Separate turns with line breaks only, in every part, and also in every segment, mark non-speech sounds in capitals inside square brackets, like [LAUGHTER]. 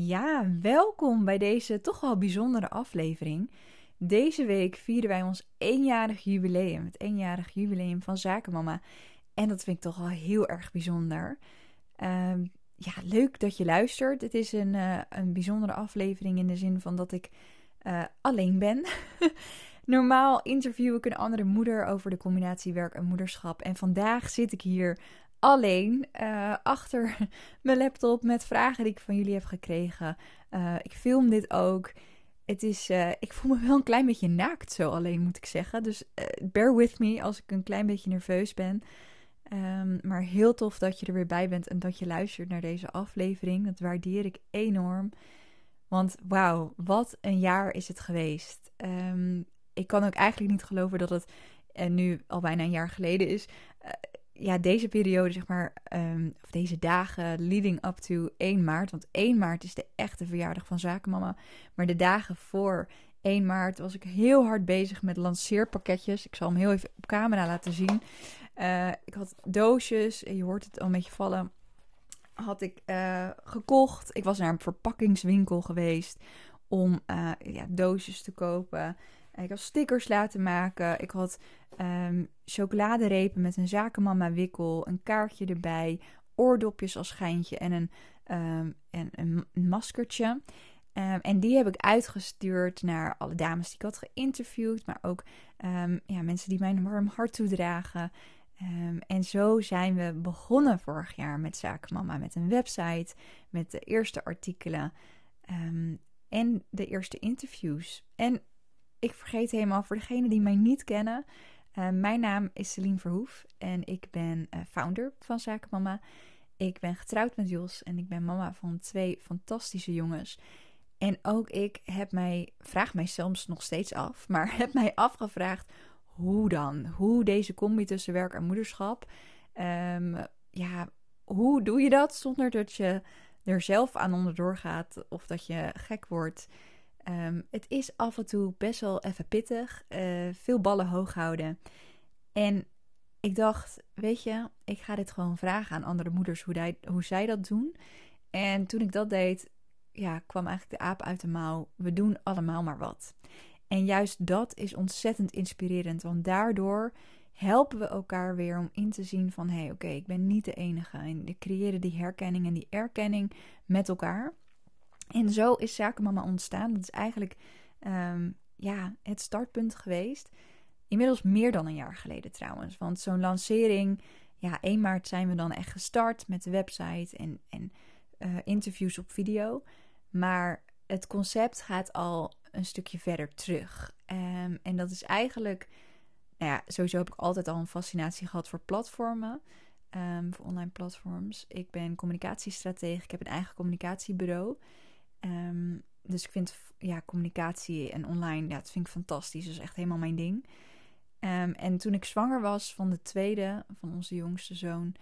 Ja, welkom bij deze toch wel bijzondere aflevering. Deze week vieren wij ons eenjarig jubileum, het eenjarig jubileum van Zakenmama. En dat vind ik toch wel heel erg bijzonder. Ehm, ja, leuk dat je luistert. Het is een, uh, een bijzondere aflevering in de zin van dat ik uh, alleen ben. [LAUGHS] Normaal interview ik een andere moeder over de combinatie werk en moederschap. En vandaag zit ik hier alleen uh, achter [LAUGHS] mijn laptop met vragen die ik van jullie heb gekregen. Uh, ik film dit ook. Het is, uh, ik voel me wel een klein beetje naakt zo alleen, moet ik zeggen. Dus bear with me als ik een klein beetje nerveus ben. Um, maar heel tof dat je er weer bij bent en dat je luistert naar deze aflevering. Dat waardeer ik enorm. Want wauw, wat een jaar is het geweest. Um, ik kan ook eigenlijk niet geloven dat het nu al bijna een jaar geleden is ja, deze periode, zeg maar, um, of deze dagen leading up to 1 maart. Want 1 maart is de echte verjaardag van Zakenmama. Maar de dagen voor 1 maart was ik heel hard bezig met lanceerpakketjes. Ik zal hem heel even op camera laten zien. Uh, ik had doosjes, je hoort het al een beetje vallen. Had ik uh, gekocht. Ik was naar een verpakkingswinkel geweest om uh, ja, doosjes te kopen. Ik had stickers laten maken. Ik had um, chocoladerepen met een zakenmama wikkel, een kaartje erbij, oordopjes als schijntje en een, um, en een maskertje. Um, en die heb ik uitgestuurd naar alle dames die ik had geïnterviewd, maar ook ja, mensen die mij een warm hart toedragen. en zo zijn we begonnen vorig jaar met Zakenmama, met een website, met de eerste artikelen en de eerste interviews. En ik vergeet helemaal, voor degenen die mij niet kennen, uh, mijn naam is Celine Verhoef en ik ben uh, founder van Zakenmama. Ik ben getrouwd met Jos en ik ben mama van twee fantastische jongens. En ook ik heb mij, vraag mij soms nog steeds af, maar heb mij afgevraagd hoe dan? Hoe deze combi tussen werk en moederschap? Um, ja, hoe doe je dat zonder dat je er zelf aan onderdoor gaat of dat je gek wordt? Um, het is af en toe best wel even pittig. Uh, veel ballen hoog houden. En ik dacht, weet je, ik ga dit gewoon vragen aan andere moeders hoe, hoe zij dat doen. En toen ik dat deed, ja, kwam eigenlijk de aap uit de mouw. We doen allemaal maar wat. En juist dat is ontzettend inspirerend. Want daardoor helpen we elkaar weer om in te zien van... hé, hey, oké, ik ben niet de enige. En we creëren die herkenning en die erkenning met elkaar. En zo is Zakenmama ontstaan. Dat is eigenlijk um, ja, het startpunt geweest. Inmiddels meer dan een jaar geleden trouwens. Want zo'n lancering, ja, 1 maart zijn we dan echt gestart met de website en, en uh, interviews op video. Maar het concept gaat al een stukje verder terug. Um, en dat is eigenlijk, nou ja, sowieso heb ik altijd al een fascinatie gehad voor platformen. Um, voor online platforms. Ik ben communicatiestratege. Ik heb een eigen communicatiebureau. Um, dus ik vind ja, communicatie en online, ja, dat vind ik fantastisch. Dat is echt helemaal mijn ding. Um, en toen ik zwanger was van de tweede, van onze jongste zoon,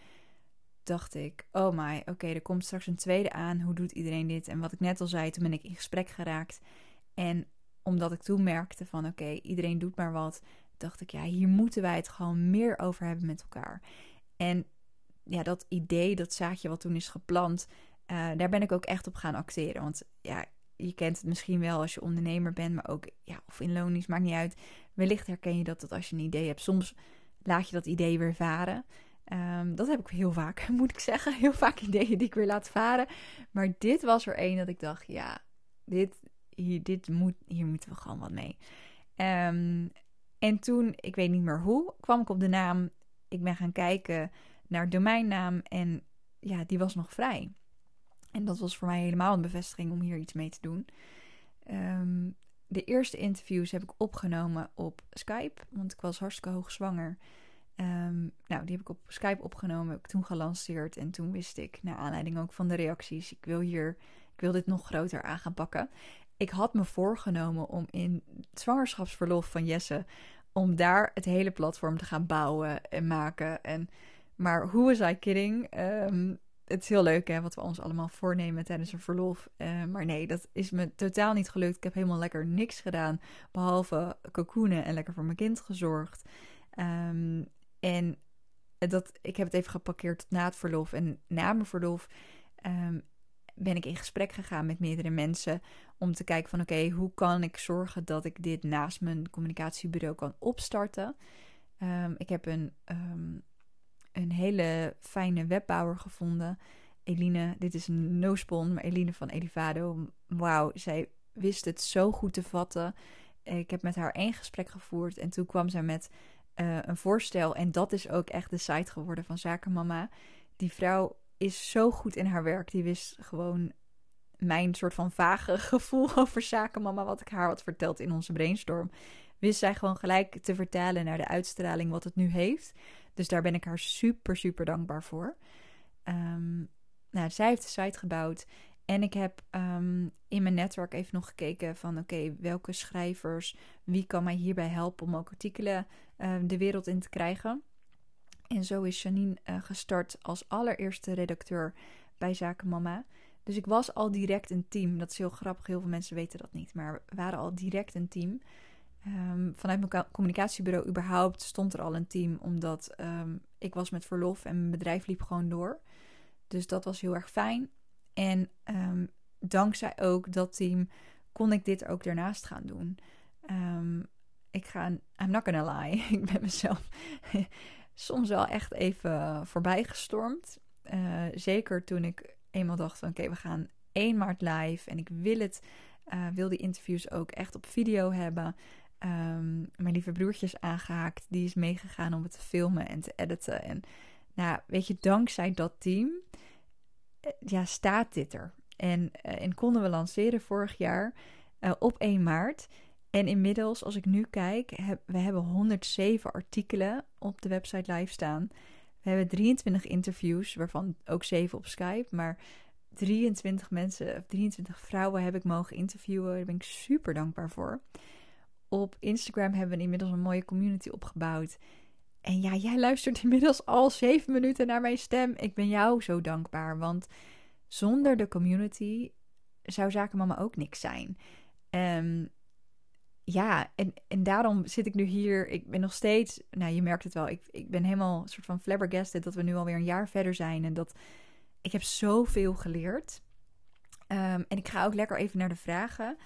dacht ik: Oh my, oké, er komt straks een tweede aan. Hoe doet iedereen dit? En wat ik net al zei, toen ben ik in gesprek geraakt. En omdat ik toen merkte van oké, iedereen doet maar wat, dacht ik: Ja, hier moeten wij het gewoon meer over hebben met elkaar. En ja, dat idee, dat zaadje wat toen is geplant, uh, daar ben ik ook echt op gaan acteren. Want ja, je kent het misschien wel als je ondernemer bent, maar ook ja, of in loonies, maakt niet uit. Wellicht herken je dat, dat als je een idee hebt, soms laat je dat idee weer varen. Um, dat heb ik heel vaak, [LAUGHS] moet ik zeggen. Heel vaak ideeën die ik weer laat varen. Maar dit was er één dat ik dacht, ja, dit, hier, dit moet, hier moeten we gewoon wat mee. Um, en toen, ik weet niet meer hoe, kwam ik op de naam. Ik ben gaan kijken naar domeinnaam en ja, die was nog vrij. En dat was voor mij helemaal een bevestiging om hier iets mee te doen. Um, de eerste interviews heb ik opgenomen op Skype, want ik was hartstikke hoog zwanger. Um, nou, die heb ik op Skype opgenomen, heb ik toen gelanceerd. En toen wist ik, naar aanleiding ook van de reacties, ik wil hier, ik wil dit nog groter aan gaan pakken. Ik had me voorgenomen om in het zwangerschapsverlof van Jesse, om daar het hele platform te gaan bouwen en maken. En, maar hoe was I kidding? Um, het is heel leuk hè, wat we ons allemaal voornemen tijdens een verlof. Uh, maar nee, dat is me totaal niet gelukt. Ik heb helemaal lekker niks gedaan. Behalve cocoonen en lekker voor mijn kind gezorgd. Um, en dat, ik heb het even geparkeerd na het verlof. En na mijn verlof um, ben ik in gesprek gegaan met meerdere mensen om te kijken van oké, hoe kan ik zorgen dat ik dit naast mijn communicatiebureau kan opstarten. Ehm, ik heb een, ehm, een hele fijne webbouwer gevonden. Eline, dit is een no-spon, maar Eline van Elivado. Wauw, zij wist het zo goed te vatten. Ik heb met haar één gesprek gevoerd en toen kwam zij met uh, een voorstel. En dat is ook echt de site geworden van Zakenmama. Die vrouw is zo goed in haar werk. Die wist gewoon mijn soort van vage [LAUGHS] gevoel over Zakenmama, wat ik haar had verteld in onze brainstorm. Wist zij gewoon gelijk te vertalen naar de uitstraling wat het nu heeft. Dus daar ben ik haar super, super dankbaar voor. Um, nou, zij heeft de site gebouwd. En ik heb um, in mijn netwerk even nog gekeken van oké, welke schrijvers, wie kan mij hierbij helpen om ook artikelen uh, de wereld in te krijgen. En zo is Janine uh, gestart als allereerste redacteur bij Zaken Mama. Dus ik was al direct een team. Dat is heel grappig, heel veel mensen weten dat niet. Maar we waren al direct een team. Um, vanuit mijn communicatiebureau überhaupt stond er al een team. Omdat um, ik was met verlof en mijn bedrijf liep gewoon door. Dus dat was heel erg fijn. En um, dankzij ook dat team kon ik dit ook daarnaast gaan doen. Ik ga, I'm not gonna lie, [LAUGHS] ik ben mezelf [LAUGHS] soms wel echt even voorbij gestormd. Uh, zeker toen ik eenmaal dacht van oké, we gaan 1 maart live en ik wil het, uh, wil die interviews ook echt op video hebben. Um, mijn lieve broertje is aangehaakt, die is meegegaan om het te filmen en te editen. En nou, weet je, dankzij dat team eh, ja, staat dit er. En, uh, en konden we lanceren vorig jaar uh, op 1 maart. En inmiddels, als ik nu kijk, heb, we hebben 107 artikelen op de website live staan. We hebben 23 interviews, waarvan ook 7 op Skype. Maar 23 mensen, of 23 vrouwen heb ik mogen interviewen. Daar ben ik super dankbaar voor. Op Instagram hebben we inmiddels een mooie community opgebouwd. En ja, jij luistert [LAUGHS] inmiddels al zeven minuten naar mijn stem. Ik ben jou zo dankbaar, want zonder de community zou Zakenmama ook niks zijn. Um, ja, en, en daarom zit ik nu hier. Ik ben nog steeds, nou je merkt het wel, ik, ik ben helemaal een soort van flabbergasted dat we nu alweer een jaar verder zijn. En dat ik heb zoveel geleerd. Um, en ik ga ook lekker even naar de vragen.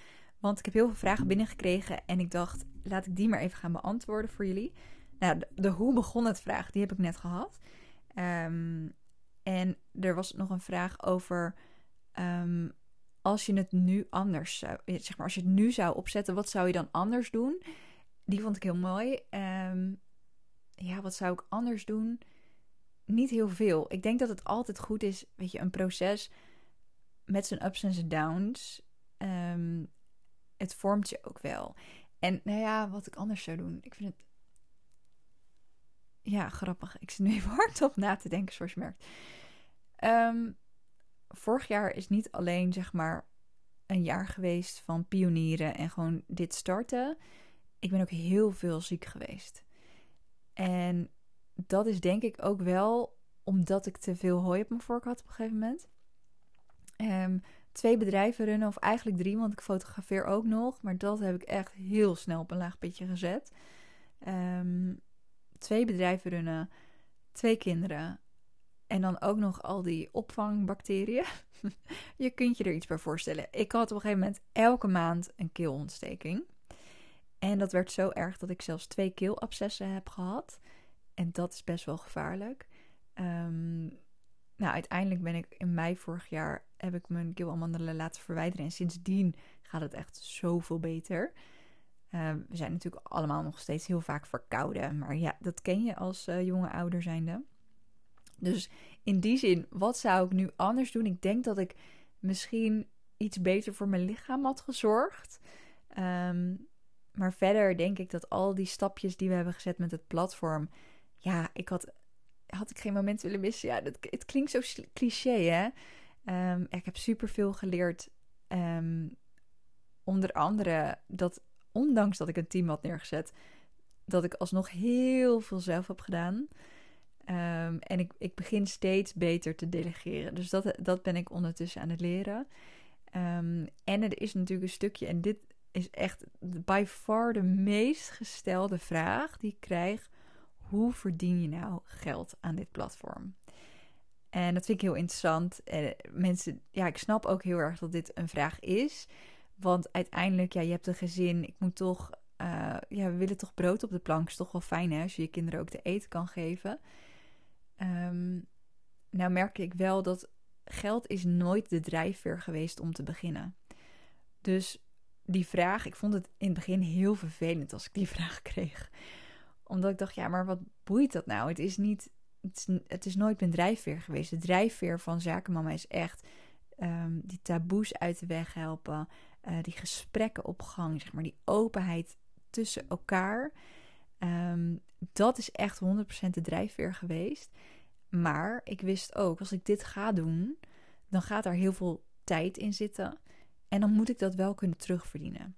Want ik heb heel veel vragen binnengekregen en ik dacht, laat ik die maar even gaan beantwoorden voor jullie. Nou, de, hoe begon het vraag, die heb ik net gehad. Um, en er was nog een vraag over um, als je het nu anders zou, zeg maar, als je het nu zou opzetten, wat zou je dan anders doen? Die vond ik heel mooi. Um, ja, wat zou ik anders doen? Niet heel veel. Ik denk dat het altijd goed is, weet je, een proces met zijn ups en zijn downs. Het vormt je ook wel. En nou ja, wat ik anders zou doen. Ik vind het ja, grappig. Ik zit nu even hardop na te denken, zoals je merkt. Um, vorig jaar is niet alleen, zeg maar, een jaar geweest van pionieren en gewoon dit starten. Ik ben ook heel veel ziek geweest. En dat is denk ik ook wel omdat ik te veel hooi op mijn vork had op een gegeven moment. Um, twee bedrijven runnen, of eigenlijk drie, want ik fotografeer ook nog. Maar dat heb ik echt heel snel op een laag pitje gezet. Um, twee bedrijven runnen, twee kinderen. En dan ook nog al die opvangbacteriën. [LAUGHS] je kunt je er iets bij voorstellen. Ik had op een gegeven moment elke maand een keelontsteking. En dat werd zo erg dat ik zelfs twee keelabscessen heb gehad. En dat is best wel gevaarlijk. Um, nou, uiteindelijk ben ik in mei vorig jaar heb ik mijn keelamandelen laten verwijderen. En sindsdien gaat het echt zoveel beter. Uh, we zijn natuurlijk allemaal nog steeds heel vaak verkouden. Maar ja, dat ken je als uh, jonge ouder zijnde. Dus in die zin, wat zou ik nu anders doen? Ik denk dat ik misschien iets beter voor mijn lichaam had gezorgd. Um, maar verder denk ik dat al die stapjes die we hebben gezet met het platform. Ja, ik had, had ik geen moment willen missen. Ja, dat, het klinkt zo cliché, hè? Um, ik heb superveel geleerd. Um, onder andere dat, ondanks dat ik een team had neergezet, dat ik alsnog heel veel zelf heb gedaan. Um, en ik, ik begin steeds beter te delegeren. Dus dat, dat ben ik ondertussen aan het leren. En er is natuurlijk een stukje, en dit is echt by far de meest gestelde vraag die ik krijg. Hoe verdien je nou geld aan dit platform? En dat vind ik heel interessant. En mensen, ja, ik snap ook heel erg dat dit een vraag is. Want uiteindelijk, ja, je hebt een gezin. Ik moet toch, uh, ja, we willen toch brood op de plank. Is toch wel fijn, hè, als je je kinderen ook te eten kan geven. Um, nou merk ik wel dat geld is nooit de drijfveer geweest om te beginnen. Dus die vraag, ik vond het in het begin heel vervelend als ik die [LAUGHS] vraag kreeg. Omdat ik dacht, ja, maar wat boeit dat nou? Het is niet, het is, nooit mijn drijfveer geweest. De drijfveer van zakenmama is echt um, die taboes uit de weg helpen. Uh, die gesprekken op gang, zeg maar, die openheid tussen elkaar. Um, dat is echt 100% de drijfveer geweest. Maar ik wist ook, als ik dit ga doen, dan gaat er heel veel tijd in zitten. En dan moet ik dat wel kunnen terugverdienen.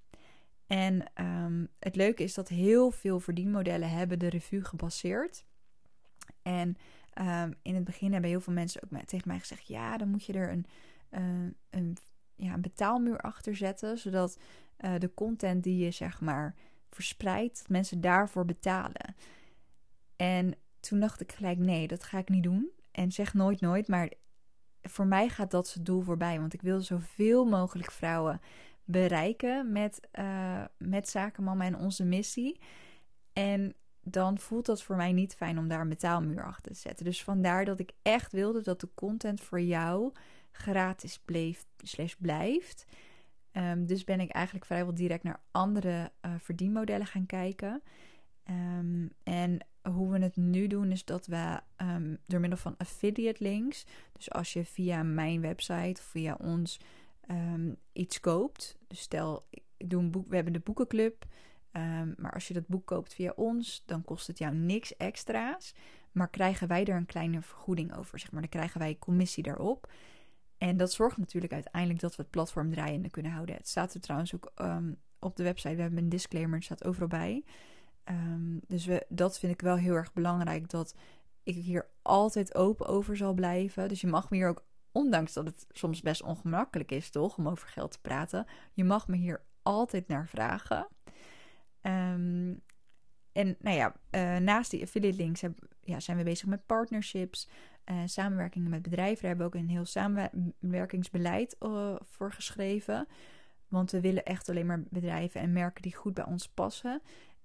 En um, het leuke is dat heel veel verdienmodellen hebben de revue gebaseerd. En um, in het begin hebben heel veel mensen ook tegen mij gezegd: ja, dan moet je er een, uh, een, ja, een betaalmuur achter zetten, zodat uh, de content die je zeg maar verspreidt, dat mensen daarvoor betalen. En toen dacht ik gelijk: nee, dat ga ik niet doen. En zeg nooit nooit, maar voor mij gaat dat zijn doel voorbij. Want ik wil zoveel mogelijk vrouwen bereiken met, uh, met Zakenmama en onze missie. En dan voelt dat voor mij niet fijn om daar een betaalmuur achter te zetten. Dus vandaar dat ik echt wilde dat de content voor jou gratis bleef, slash blijft. Um, dus ben ik eigenlijk vrijwel direct naar andere uh, verdienmodellen gaan kijken. Um, en hoe we het nu doen is dat we um, door middel van affiliate links, dus als je via mijn website of via ons um, iets koopt, dus stel ik doe een boek, we hebben de boekenclub, um, maar als je dat boek koopt via ons, dan kost het jou niks extra's, maar krijgen wij er een kleine vergoeding over, zeg maar, dan krijgen wij commissie daarop. En dat zorgt natuurlijk uiteindelijk dat we het platform draaiende kunnen houden. Het staat er trouwens ook op de website. We hebben een disclaimer, het staat overal bij. Dus we, dat vind ik wel heel erg belangrijk. Dat ik hier altijd open over zal blijven. Dus je mag me hier ook, ondanks dat het soms best ongemakkelijk is, toch? Om over geld te praten. Je mag me hier altijd naar vragen. Um, en nou ja, uh, naast die affiliate links ja, zijn we bezig met partnerships, uh, samenwerkingen met bedrijven. Daar hebben we ook een heel samenwerkingsbeleid uh, voor geschreven. Want we willen echt alleen maar bedrijven en merken die goed bij ons passen.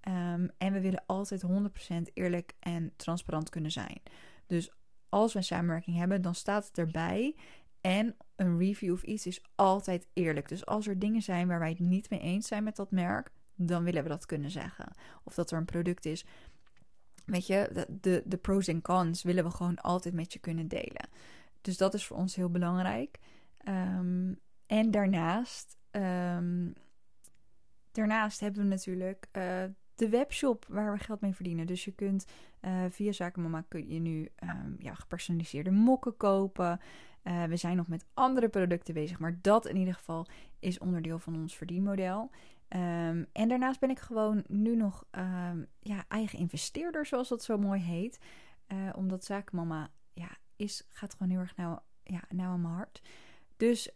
Um, en we willen altijd 100% eerlijk en transparant kunnen zijn. Dus als we een samenwerking hebben, dan staat het erbij. En een review of iets is altijd eerlijk. Dus als er dingen zijn waar wij het niet mee eens zijn met dat merk, dan willen we dat kunnen zeggen. Of dat er een product is. Weet je, de, de pros en cons willen we gewoon altijd met je kunnen delen. Dus dat is voor ons heel belangrijk. Um, en daarnaast, um, daarnaast hebben we natuurlijk uh, de webshop waar we geld mee verdienen. Dus je kunt uh, via Zakenmama kun je nu um, ja, gepersonaliseerde mokken kopen. Uh, we zijn nog met andere producten bezig, maar dat in ieder geval is onderdeel van ons verdienmodel. Um, en daarnaast ben ik gewoon nu nog um, ja, eigen investeerder, zoals dat zo mooi heet. Uh, omdat Zakenmama ja, is, gaat gewoon heel erg nou, ja, nou aan mijn hart. Dus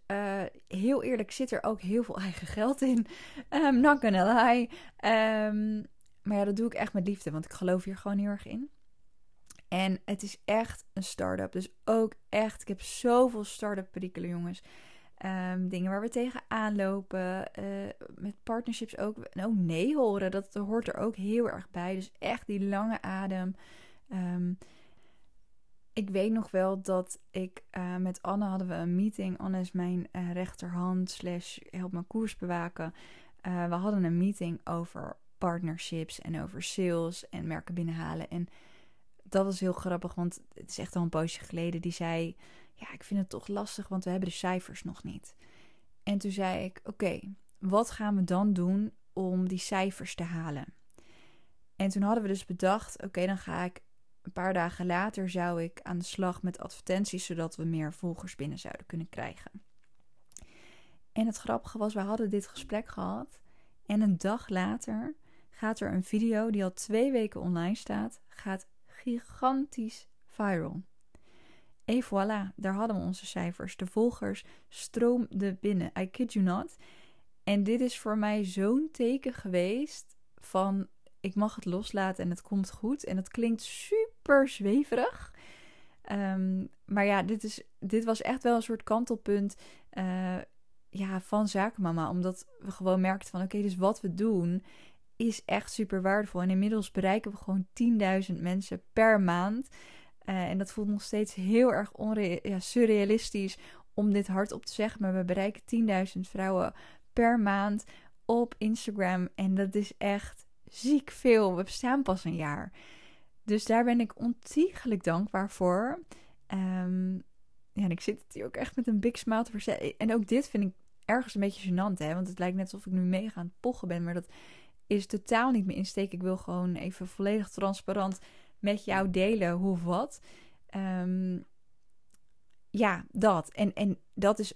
heel eerlijk zit er ook heel veel eigen geld in. Um, not gonna lie. Maar ja, dat doe ik echt met liefde, want ik geloof hier gewoon heel erg in. En het is echt een start-up. Dus ook echt, ik heb zoveel start-up perikelen, jongens. Um, dingen waar we tegenaan lopen. Uh, met partnerships ook. Nou, nee horen, dat hoort er ook heel erg bij. Dus echt die lange adem. Um, ik weet nog wel dat ik uh, met Anne hadden we een meeting. Anne is mijn uh, rechterhand slash helpt mijn koers bewaken. We hadden een meeting over partnerships en over sales en merken binnenhalen. En dat was heel grappig, want het is echt al een poosje geleden. Die zei, ja, ik vind het toch lastig, want we hebben de cijfers nog niet. En toen zei ik, oké, wat gaan we dan doen om die cijfers te halen? En toen hadden we dus bedacht, oké, dan ga ik een paar dagen later zou ik aan de slag met advertenties, zodat we meer volgers binnen zouden kunnen krijgen. En het grappige was, we hadden dit gesprek gehad. En een dag later gaat er een video die al twee weken online staat, gaat gigantisch viral. En voilà, daar hadden we onze cijfers. De volgers stroomden binnen. I kid you not. En dit is voor mij zo'n teken geweest van ik mag het loslaten en het komt goed. En het klinkt super zweverig. Ehm, maar ja, dit, is, dit was echt wel een soort kantelpunt uh, ja, van Zakenmama. Omdat we gewoon merkten van oké, dus wat we doen is echt super waardevol. En inmiddels bereiken we gewoon 10.000 mensen per maand. Uh, en dat voelt nog steeds heel erg ja, surrealistisch om dit hardop te zeggen. Maar we bereiken 10.000 vrouwen per maand op Instagram. En dat is echt ziek veel. We bestaan pas een jaar. Dus daar ben ik ontiegelijk dankbaar voor. Um, ja, en ik zit hier ook echt met een big smile te verzetten. En ook dit vind ik ergens een beetje gênant, hè. Want het lijkt net alsof ik nu mega aan pochen ben. Maar dat is totaal niet mijn insteek. Ik wil gewoon even volledig transparant met jou delen hoe of wat. Um, ja, dat. En, en dat is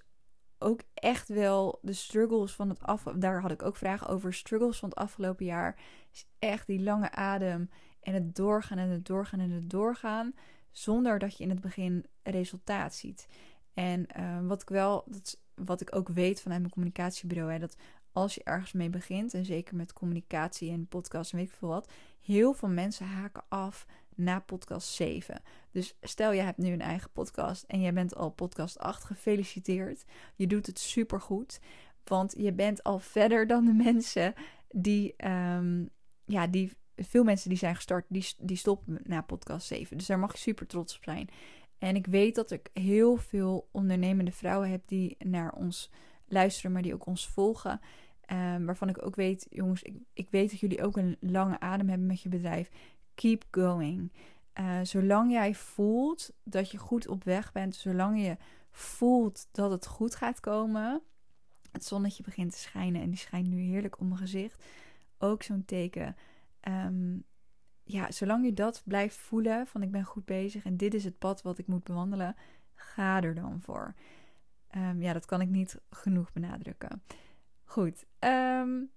ook echt wel de struggles van het af. Daar had ik ook vragen over. Struggles van het afgelopen jaar. Is echt die lange adem. En het doorgaan en het doorgaan en het doorgaan. Zonder dat je in het begin resultaat ziet. En uh, wat ik wel, dat, wat ik ook weet vanuit mijn communicatiebureau, hè, dat als je ergens mee begint, en zeker met communicatie en podcast en weet ik veel wat, heel veel mensen haken af na podcast 7. Dus stel je hebt nu een eigen podcast en jij bent al podcast 8, gefeliciteerd. Je doet het supergoed, want je bent al verder dan de mensen die, um, ja, die veel mensen die zijn gestart, die, die stoppen na podcast 7. Dus daar mag je super trots op zijn. En ik weet dat ik heel veel ondernemende vrouwen heb die naar ons luisteren, maar die ook ons volgen. Um, waarvan ik ook weet, jongens, ik, ik weet dat jullie ook een lange adem hebben met je bedrijf. Keep going. Uh, zolang jij voelt dat je goed op weg bent, zolang je voelt dat het goed gaat komen, het zonnetje begint te schijnen en die schijnt nu heerlijk om mijn gezicht. Ook zo'n teken. Um, ja, zolang je dat blijft voelen van ik ben goed bezig en dit is het pad wat ik moet bewandelen, ga er dan voor. Um, ja, dat kan ik niet genoeg benadrukken. Goed, um,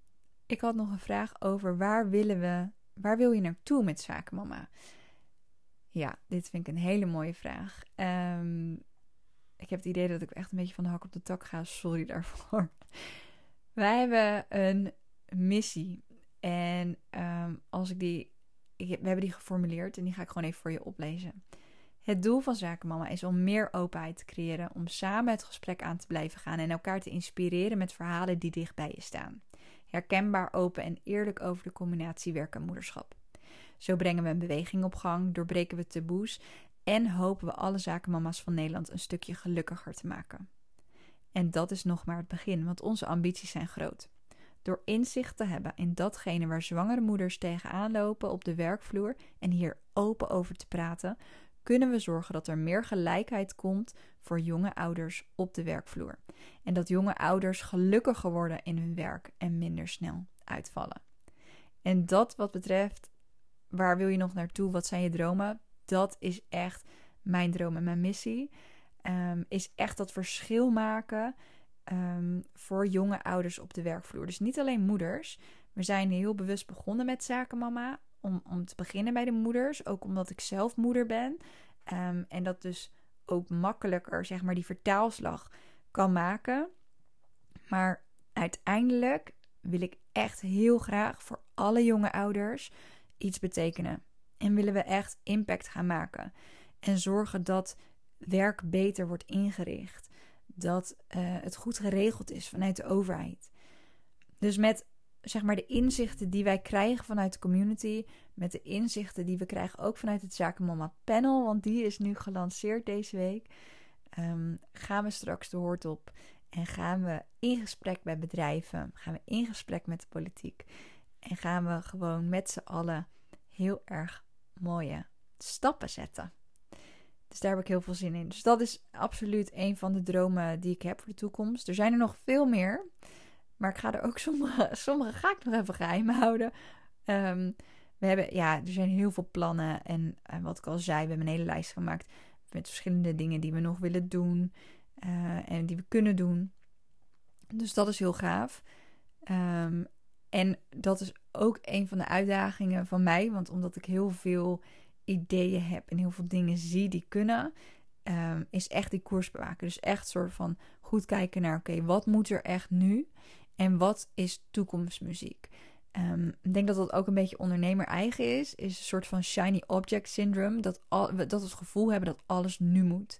ik had nog een vraag over waar willen we, waar wil je naartoe met zaken, mama? Ja, dit vind ik een hele mooie vraag. Um, ik heb het idee dat ik echt een beetje van de hak op de tak ga. Sorry daarvoor. [LAUGHS] Wij hebben een missie. En um, als ik die. We hebben die geformuleerd en die ga ik gewoon even voor je oplezen. Het doel van Zakenmama is om meer openheid te creëren, om samen het gesprek aan te blijven gaan en elkaar te inspireren met verhalen die dicht bij je staan. Herkenbaar, open en eerlijk over de combinatie werk en moederschap. Zo brengen we een beweging op gang, doorbreken we taboes en hopen we alle zakenmama's van Nederland een stukje gelukkiger te maken. En dat is nog maar het begin, want onze ambities zijn groot. Door inzicht te hebben in datgene waar zwangere moeders tegenaan lopen op de werkvloer en hier open over te praten, kunnen we zorgen dat er meer gelijkheid komt voor jonge ouders op de werkvloer. En dat jonge ouders gelukkiger worden in hun werk en minder snel uitvallen. En dat wat betreft, waar wil je nog naartoe? Wat zijn je dromen? Dat is echt mijn droom en mijn missie. Um, is echt dat verschil maken um, voor jonge ouders op de werkvloer. Dus niet alleen moeders. We zijn heel bewust begonnen met zakenmama om, om te beginnen bij de moeders. Ook omdat ik zelf moeder ben. Um, en dat dus ook makkelijker, zeg maar, die vertaalslag kan maken. Maar uiteindelijk wil ik echt heel graag voor alle jonge ouders iets betekenen. En willen we echt impact gaan maken. En zorgen dat werk beter wordt ingericht. Dat uh, het goed geregeld is vanuit de overheid. Dus met zeg maar de inzichten die wij krijgen vanuit de community, met de inzichten die we krijgen ook vanuit het Zakenmama panel, want die is nu gelanceerd deze week, um, gaan we straks de hoort op en gaan we in gesprek met bedrijven, gaan we in gesprek met de politiek en gaan we gewoon met z'n allen heel erg mooie stappen zetten. Dus daar heb ik heel veel zin in. Dus dat is absoluut een van de dromen die ik heb voor de toekomst. Er zijn er nog veel meer. Maar ik ga er ook sommige, [LAUGHS] sommige ga ik nog even geheim houden. Um, we hebben, ja, er zijn heel veel plannen. En, en, wat ik al zei, we hebben een hele lijst gemaakt met verschillende dingen die we nog willen doen. Uh, en die we kunnen doen. Dus dat is heel gaaf. Um, en dat is ook een van de uitdagingen van mij. Want omdat ik heel veel ideeën heb en heel veel dingen zie die kunnen, um, is echt die koers bewaken. Dus echt soort van goed kijken naar, oké, wat moet er echt nu? En wat is toekomstmuziek? Ehm, ik denk dat dat ook een beetje ondernemer eigen is. Is een soort van shiny object syndrome. Dat, al, dat we het gevoel hebben dat alles nu moet.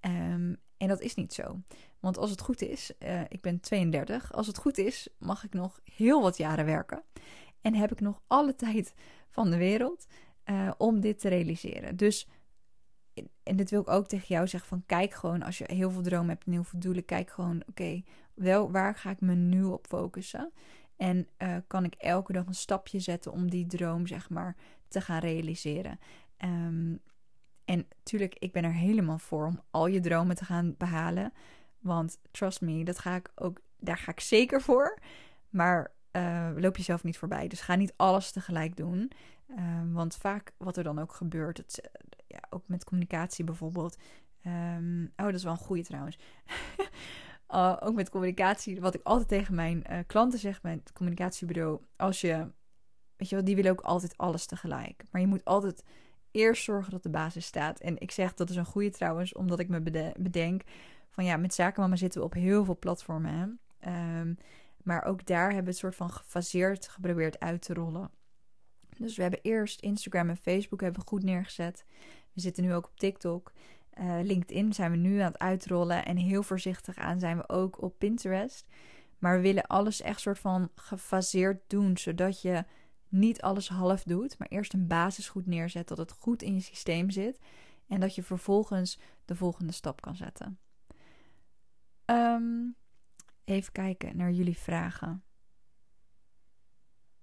Ehm, en dat is niet zo. Want als het goed is, uh, ik ben 32. Als het goed is, mag ik nog heel wat jaren werken. En heb ik nog alle tijd van de wereld uh, om dit te realiseren. Dus, en dit wil ik ook tegen jou zeggen: van kijk gewoon als je heel veel dromen hebt en heel veel doelen, kijk gewoon, oké, wel waar ga ik me nu op focussen? En uh, kan ik elke dag een stapje zetten om die droom, zeg maar, te gaan realiseren? Um, en tuurlijk, ik ben er helemaal voor om al je dromen te gaan behalen. Want trust me, dat ga ik ook, daar ga ik zeker voor. Maar uh, loop jezelf niet voorbij. Dus ga niet alles tegelijk doen. Uh, want vaak wat er dan ook gebeurt, het, ja, ook met communicatie bijvoorbeeld. Um, oh, dat is wel een goede trouwens. [LAUGHS] uh, ook met communicatie, wat ik altijd tegen mijn uh, klanten zeg, mijn communicatiebureau. Als je, weet je wel, die willen ook altijd alles tegelijk. Maar je moet altijd eerst zorgen dat de basis staat. En ik zeg dat is een goede trouwens, omdat ik me bedenk van ja, met Zakenmama zitten we op heel veel platformen. Hè? Um, maar ook daar hebben we het soort van gefaseerd geprobeerd uit te rollen. Dus we hebben eerst Instagram en Facebook hebben goed neergezet. We zitten nu ook op TikTok. Uh, LinkedIn zijn we nu aan het uitrollen. En heel voorzichtig aan zijn we ook op Pinterest. Maar we willen alles echt soort van gefaseerd doen. Zodat je niet alles half doet. Maar eerst een basis goed neerzet. Dat het goed in je systeem zit. En dat je vervolgens de volgende stap kan zetten. Um, even kijken naar jullie vragen.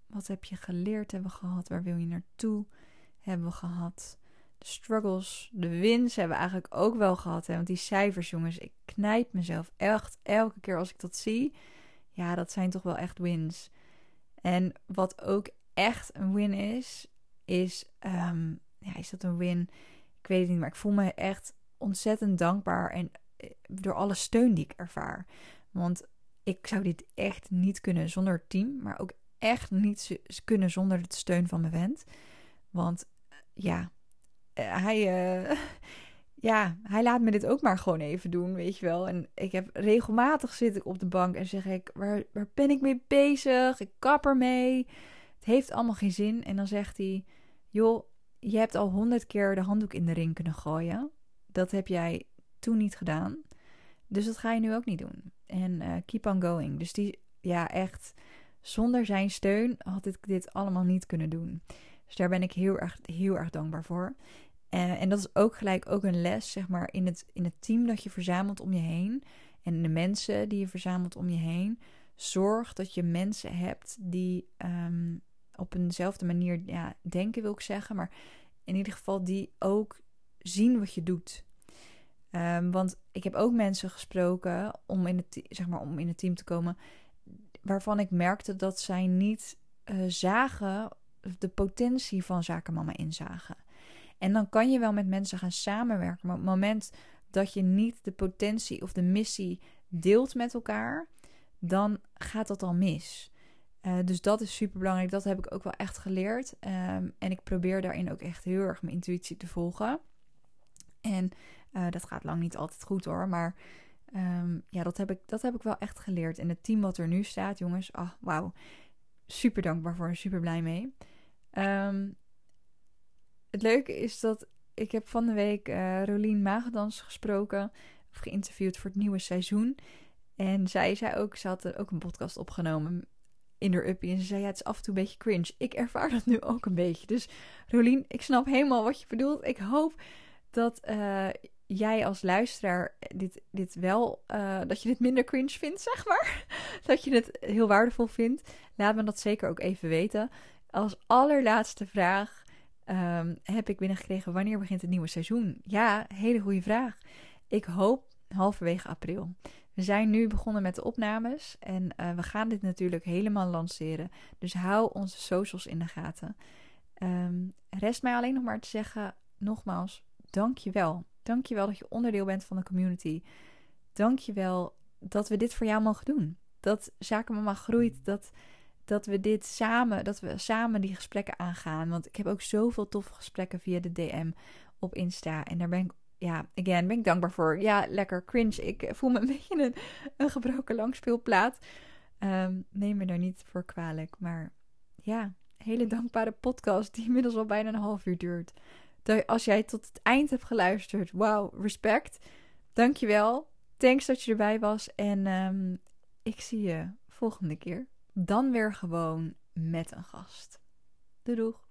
Wat heb je geleerd hebben gehad? Waar wil je naartoe hebben we gehad? De struggles, de wins hebben we eigenlijk ook wel gehad. Hè? Want die cijfers, jongens, ik knijp mezelf echt elke keer als ik dat zie. Ja, dat zijn toch wel echt wins. En wat ook echt een win is, is, um, ja, is dat een win? Ik weet het niet, maar ik voel me echt ontzettend dankbaar en eh, door alle steun die ik ervaar. Want ik zou dit echt niet kunnen zonder het team, maar ook echt niet kunnen zonder de steun van mijn vent. Want eh, ja, hij, uh, [LAUGHS] ja, hij laat me dit ook maar gewoon even doen, weet je wel. En ik heb regelmatig zit ik op de bank en zeg ik, waar, waar ben ik mee bezig? Ik kap ermee. Het heeft allemaal geen zin. En dan zegt hij, joh, je hebt al honderd keer de handdoek in de ring kunnen gooien. Dat heb jij toen niet gedaan. Dus dat ga je nu ook niet doen. En uh, keep on going. Dus die, ja, echt, zonder zijn steun had ik dit allemaal niet kunnen doen. Dus daar ben ik heel erg, heel erg dankbaar voor. Uh, en dat is ook gelijk ook een les, zeg maar, in het, in het team dat je verzamelt om je heen. En de mensen die je verzamelt om je heen. Zorg dat je mensen hebt die um, op eenzelfde manier ja, denken, wil ik zeggen. Maar in ieder geval die ook zien wat je doet. Um, want ik heb ook mensen gesproken om in, het, zeg maar, om in het team te komen. Waarvan ik merkte dat zij niet uh, zagen de potentie van zakenmama inzagen. En dan kan je wel met mensen gaan samenwerken. Maar op het moment dat je niet de potentie of de missie deelt met elkaar, dan gaat dat al mis. Uh, dus dat is super belangrijk. Dat heb ik ook wel echt geleerd. Um, en ik probeer daarin ook echt heel erg mijn intuïtie te volgen. En uh, dat gaat lang niet altijd goed hoor. Maar um, ja, dat heb, ik, dat heb ik wel echt geleerd. En het team wat er nu staat, jongens, ah, wauw. Super dankbaar voor super blij mee. Um, het leuke is dat ik heb van de week uh, Rolien Magendans gesproken. Of geïnterviewd voor het nieuwe seizoen. En zij zei ook, ze had ook een podcast opgenomen in haar uppie. En ze zei, ja, het is af en toe een beetje cringe. Ik ervaar dat nu ook een beetje. Dus Rolien, ik snap helemaal wat je bedoelt. Ik hoop dat uh, jij als luisteraar dit, dit wel, uh, dat je dit minder cringe vindt, zeg maar. [LAUGHS] dat je het heel waardevol vindt. Laat me dat zeker ook even weten. Als allerlaatste vraag um, heb ik binnengekregen: wanneer begint het nieuwe seizoen? Ja, hele goede vraag. Ik hoop halverwege april. We zijn nu begonnen met de opnames en uh, we gaan dit natuurlijk helemaal lanceren. Dus hou onze socials in de gaten. Um, rest mij alleen nog maar te zeggen, nogmaals, dank je wel. Dank je wel dat je onderdeel bent van de community. Dank je wel dat we dit voor jou mogen doen. Dat Zakenmama groeit, dat, dat we dit samen, dat we samen die gesprekken aangaan. Want ik heb ook zoveel toffe gesprekken via de DM op Insta. En daar ben ik, ja, again, ben ik dankbaar voor. Ja, lekker cringe. Ik voel me een [LAUGHS] beetje een, gebroken langspeelplaat. Um, neem me daar niet voor kwalijk. Maar ja, hele dankbare podcast die inmiddels al bijna een half uur duurt. Als jij tot het eind hebt geluisterd, wauw, respect. Dankjewel. Thanks dat je erbij was. En um, ik zie je volgende keer. Dan weer gewoon met een gast. Doei doeg.